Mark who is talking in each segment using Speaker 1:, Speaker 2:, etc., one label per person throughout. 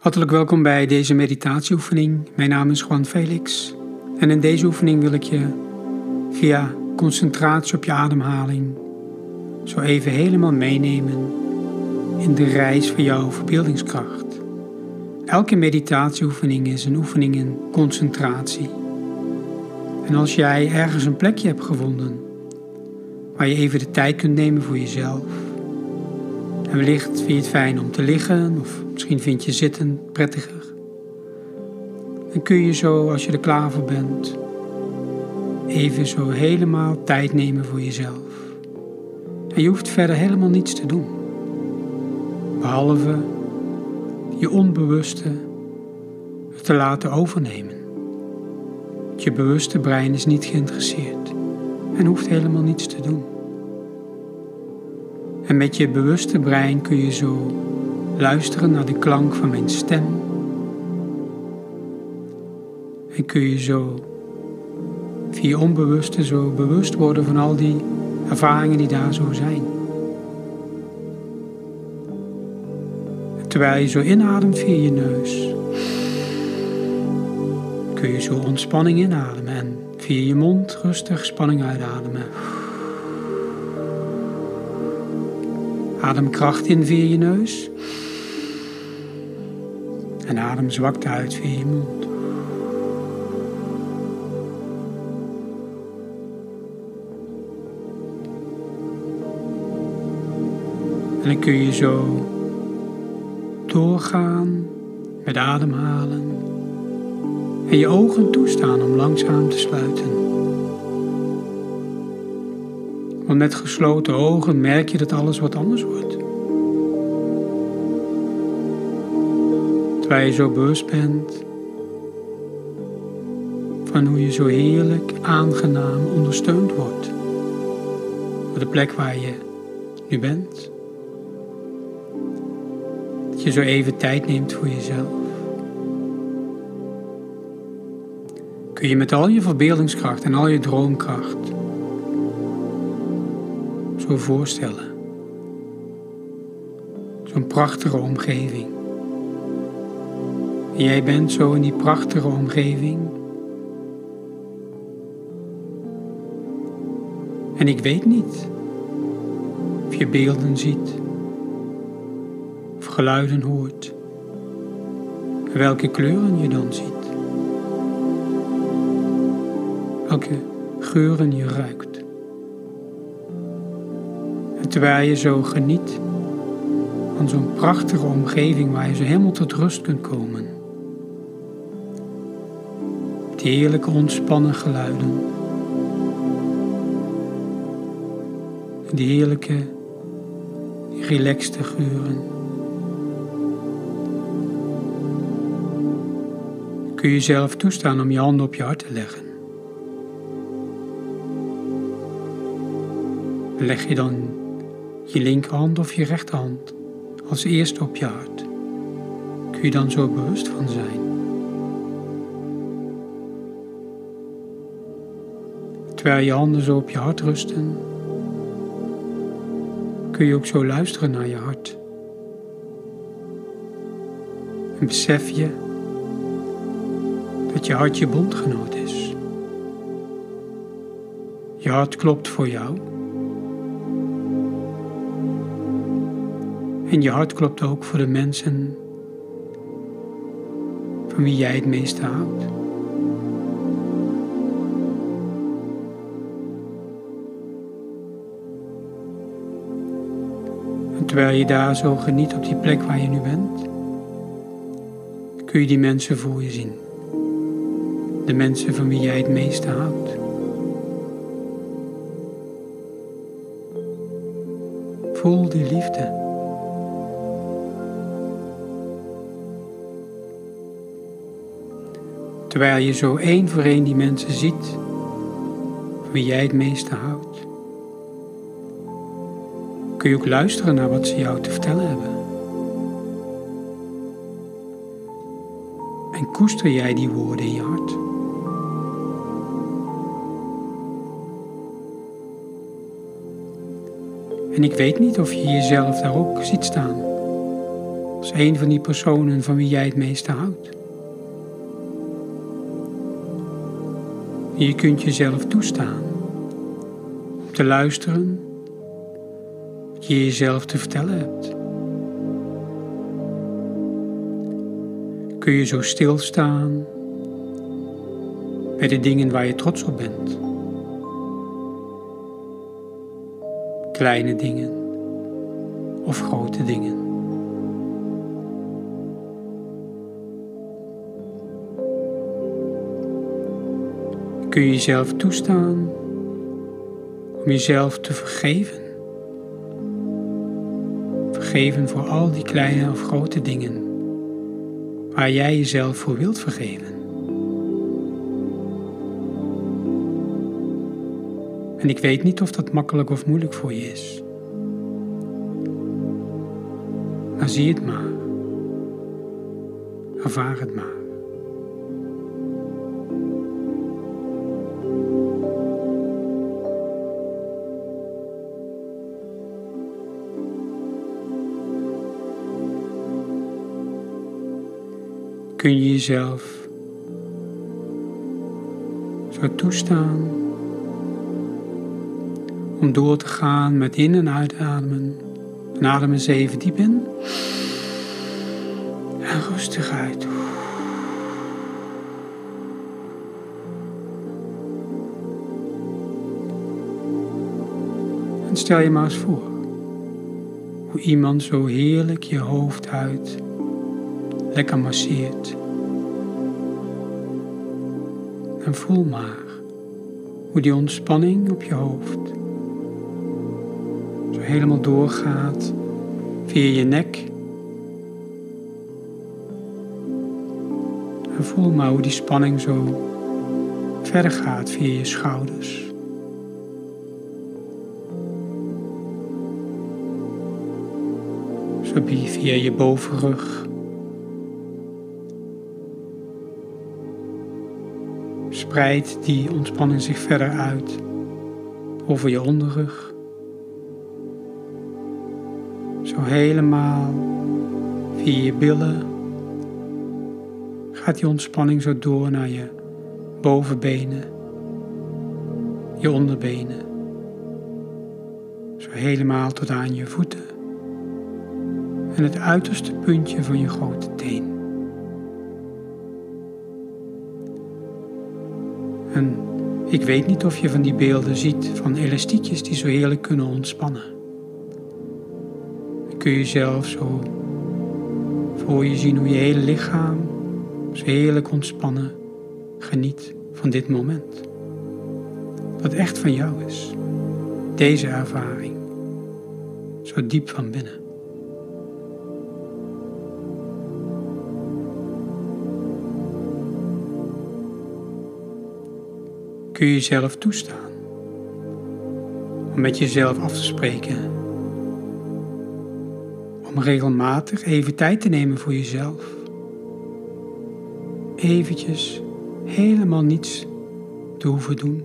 Speaker 1: Hartelijk welkom bij deze meditatieoefening. Mijn naam is Juan Felix en in deze oefening wil ik je via concentratie op je ademhaling zo even helemaal meenemen in de reis van jouw verbeeldingskracht. Elke meditatieoefening is een oefening in concentratie. En als jij ergens een plekje hebt gevonden waar je even de tijd kunt nemen voor jezelf, en wellicht vind je het fijn om te liggen, of misschien vind je zitten prettiger. Dan kun je zo, als je er klaar voor bent, even zo helemaal tijd nemen voor jezelf. En je hoeft verder helemaal niets te doen. Behalve je onbewuste te laten overnemen. Je bewuste brein is niet geïnteresseerd en hoeft helemaal niets te doen. En met je bewuste brein kun je zo luisteren naar de klank van mijn stem. En kun je zo via onbewuste zo bewust worden van al die ervaringen die daar zo zijn. terwijl je zo inademt via je neus, kun je zo ontspanning inademen en via je mond rustig spanning uitademen. Adem kracht in via je neus. En adem zwakte uit via je mond. En dan kun je zo doorgaan met ademhalen en je ogen toestaan om langzaam te sluiten. Want met gesloten ogen merk je dat alles wat anders wordt. Terwijl je zo bewust bent van hoe je zo heerlijk, aangenaam ondersteund wordt. Op de plek waar je nu bent. Dat je zo even tijd neemt voor jezelf. Kun je met al je verbeeldingskracht en al je droomkracht voorstellen. Zo'n prachtige omgeving. En jij bent zo in die prachtige omgeving. En ik weet niet of je beelden ziet, of geluiden hoort, welke kleuren je dan ziet, welke geuren je ruikt terwijl je zo geniet van zo'n prachtige omgeving waar je zo helemaal tot rust kunt komen. Die heerlijke ontspannen geluiden. Die heerlijke, relaxte geuren. Kun je jezelf toestaan om je handen op je hart te leggen. Leg je dan je linkerhand of je rechterhand als eerste op je hart. Kun je dan zo bewust van zijn. Terwijl je handen zo op je hart rusten, kun je ook zo luisteren naar je hart. En besef je dat je hart je bondgenoot is. Je hart klopt voor jou. En je hart klopt ook voor de mensen van wie jij het meeste houdt. En terwijl je daar zo geniet op die plek waar je nu bent, kun je die mensen voor je zien. De mensen van wie jij het meeste houdt. Voel die liefde. Terwijl je zo één voor één die mensen ziet van wie jij het meeste houdt. Kun je ook luisteren naar wat ze jou te vertellen hebben. En koester jij die woorden in je hart. En ik weet niet of je jezelf daar ook ziet staan. als een van die personen van wie jij het meeste houdt. Je kunt jezelf toestaan om te luisteren wat je jezelf te vertellen hebt. Kun je zo stilstaan bij de dingen waar je trots op bent. Kleine dingen of grote dingen. Kun je jezelf toestaan om jezelf te vergeven? Vergeven voor al die kleine of grote dingen waar jij jezelf voor wilt vergeven. En ik weet niet of dat makkelijk of moeilijk voor je is. Maar zie het maar. Ervaar het maar. Kun je jezelf zo toestaan om door te gaan met in- en uitademen. En adem eens even diep in. En rustig uit. En stel je maar eens voor hoe iemand zo heerlijk je hoofd uit lekker masseert. En voel maar hoe die ontspanning op je hoofd zo helemaal doorgaat via je nek. En voel maar hoe die spanning zo verder gaat via je schouders. Zo via je bovenrug. Spreidt die ontspanning zich verder uit over je onderrug. Zo helemaal via je billen gaat die ontspanning zo door naar je bovenbenen, je onderbenen. Zo helemaal tot aan je voeten en het uiterste puntje van je grote teen. En ik weet niet of je van die beelden ziet van elastiekjes die zo heerlijk kunnen ontspannen. Dan kun je zelf zo voor je zien hoe je hele lichaam zo heerlijk ontspannen geniet van dit moment. Dat echt van jou is. Deze ervaring. Zo diep van binnen. Je jezelf toestaan om met jezelf af te spreken. Om regelmatig even tijd te nemen voor jezelf. Eventjes helemaal niets te hoeven doen.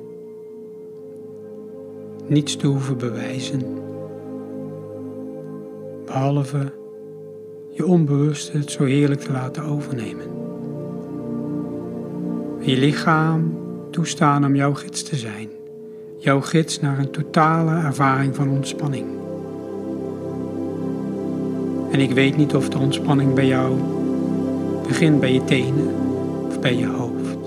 Speaker 1: Niets te hoeven bewijzen. Behalve je onbewuste het zo heerlijk te laten overnemen. Je lichaam toestaan om jouw gids te zijn. Jouw gids naar een totale ervaring van ontspanning. En ik weet niet of de ontspanning bij jou begint bij je tenen of bij je hoofd.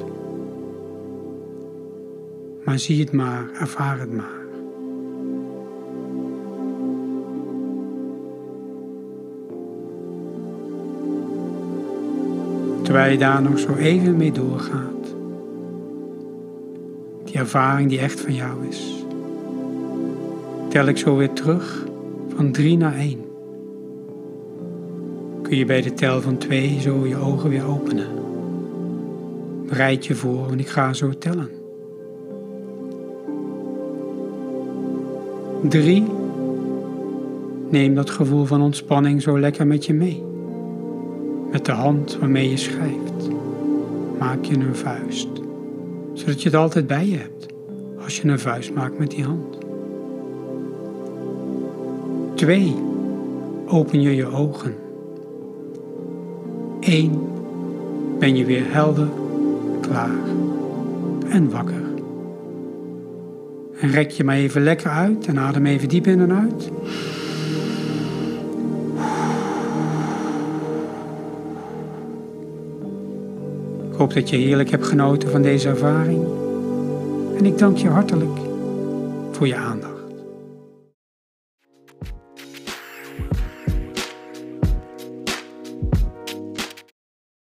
Speaker 1: Maar zie het maar, ervaar het maar. Terwijl je daar nog zo even mee doorgaat ervaring die echt van jou is. Tel ik zo weer terug van 3 naar 1. Kun je bij de tel van 2 zo je ogen weer openen. Bereid je voor en ik ga zo tellen. 3. Neem dat gevoel van ontspanning zo lekker met je mee. Met de hand waarmee je schrijft, maak je een vuist zodat je het altijd bij je hebt als je een vuist maakt met die hand. 2. Open je je ogen 1 ben je weer helder, klaar en wakker. En rek je maar even lekker uit en adem even diep in en uit. Hoop dat je heerlijk hebt genoten van deze ervaring. En ik dank je hartelijk voor je aandacht.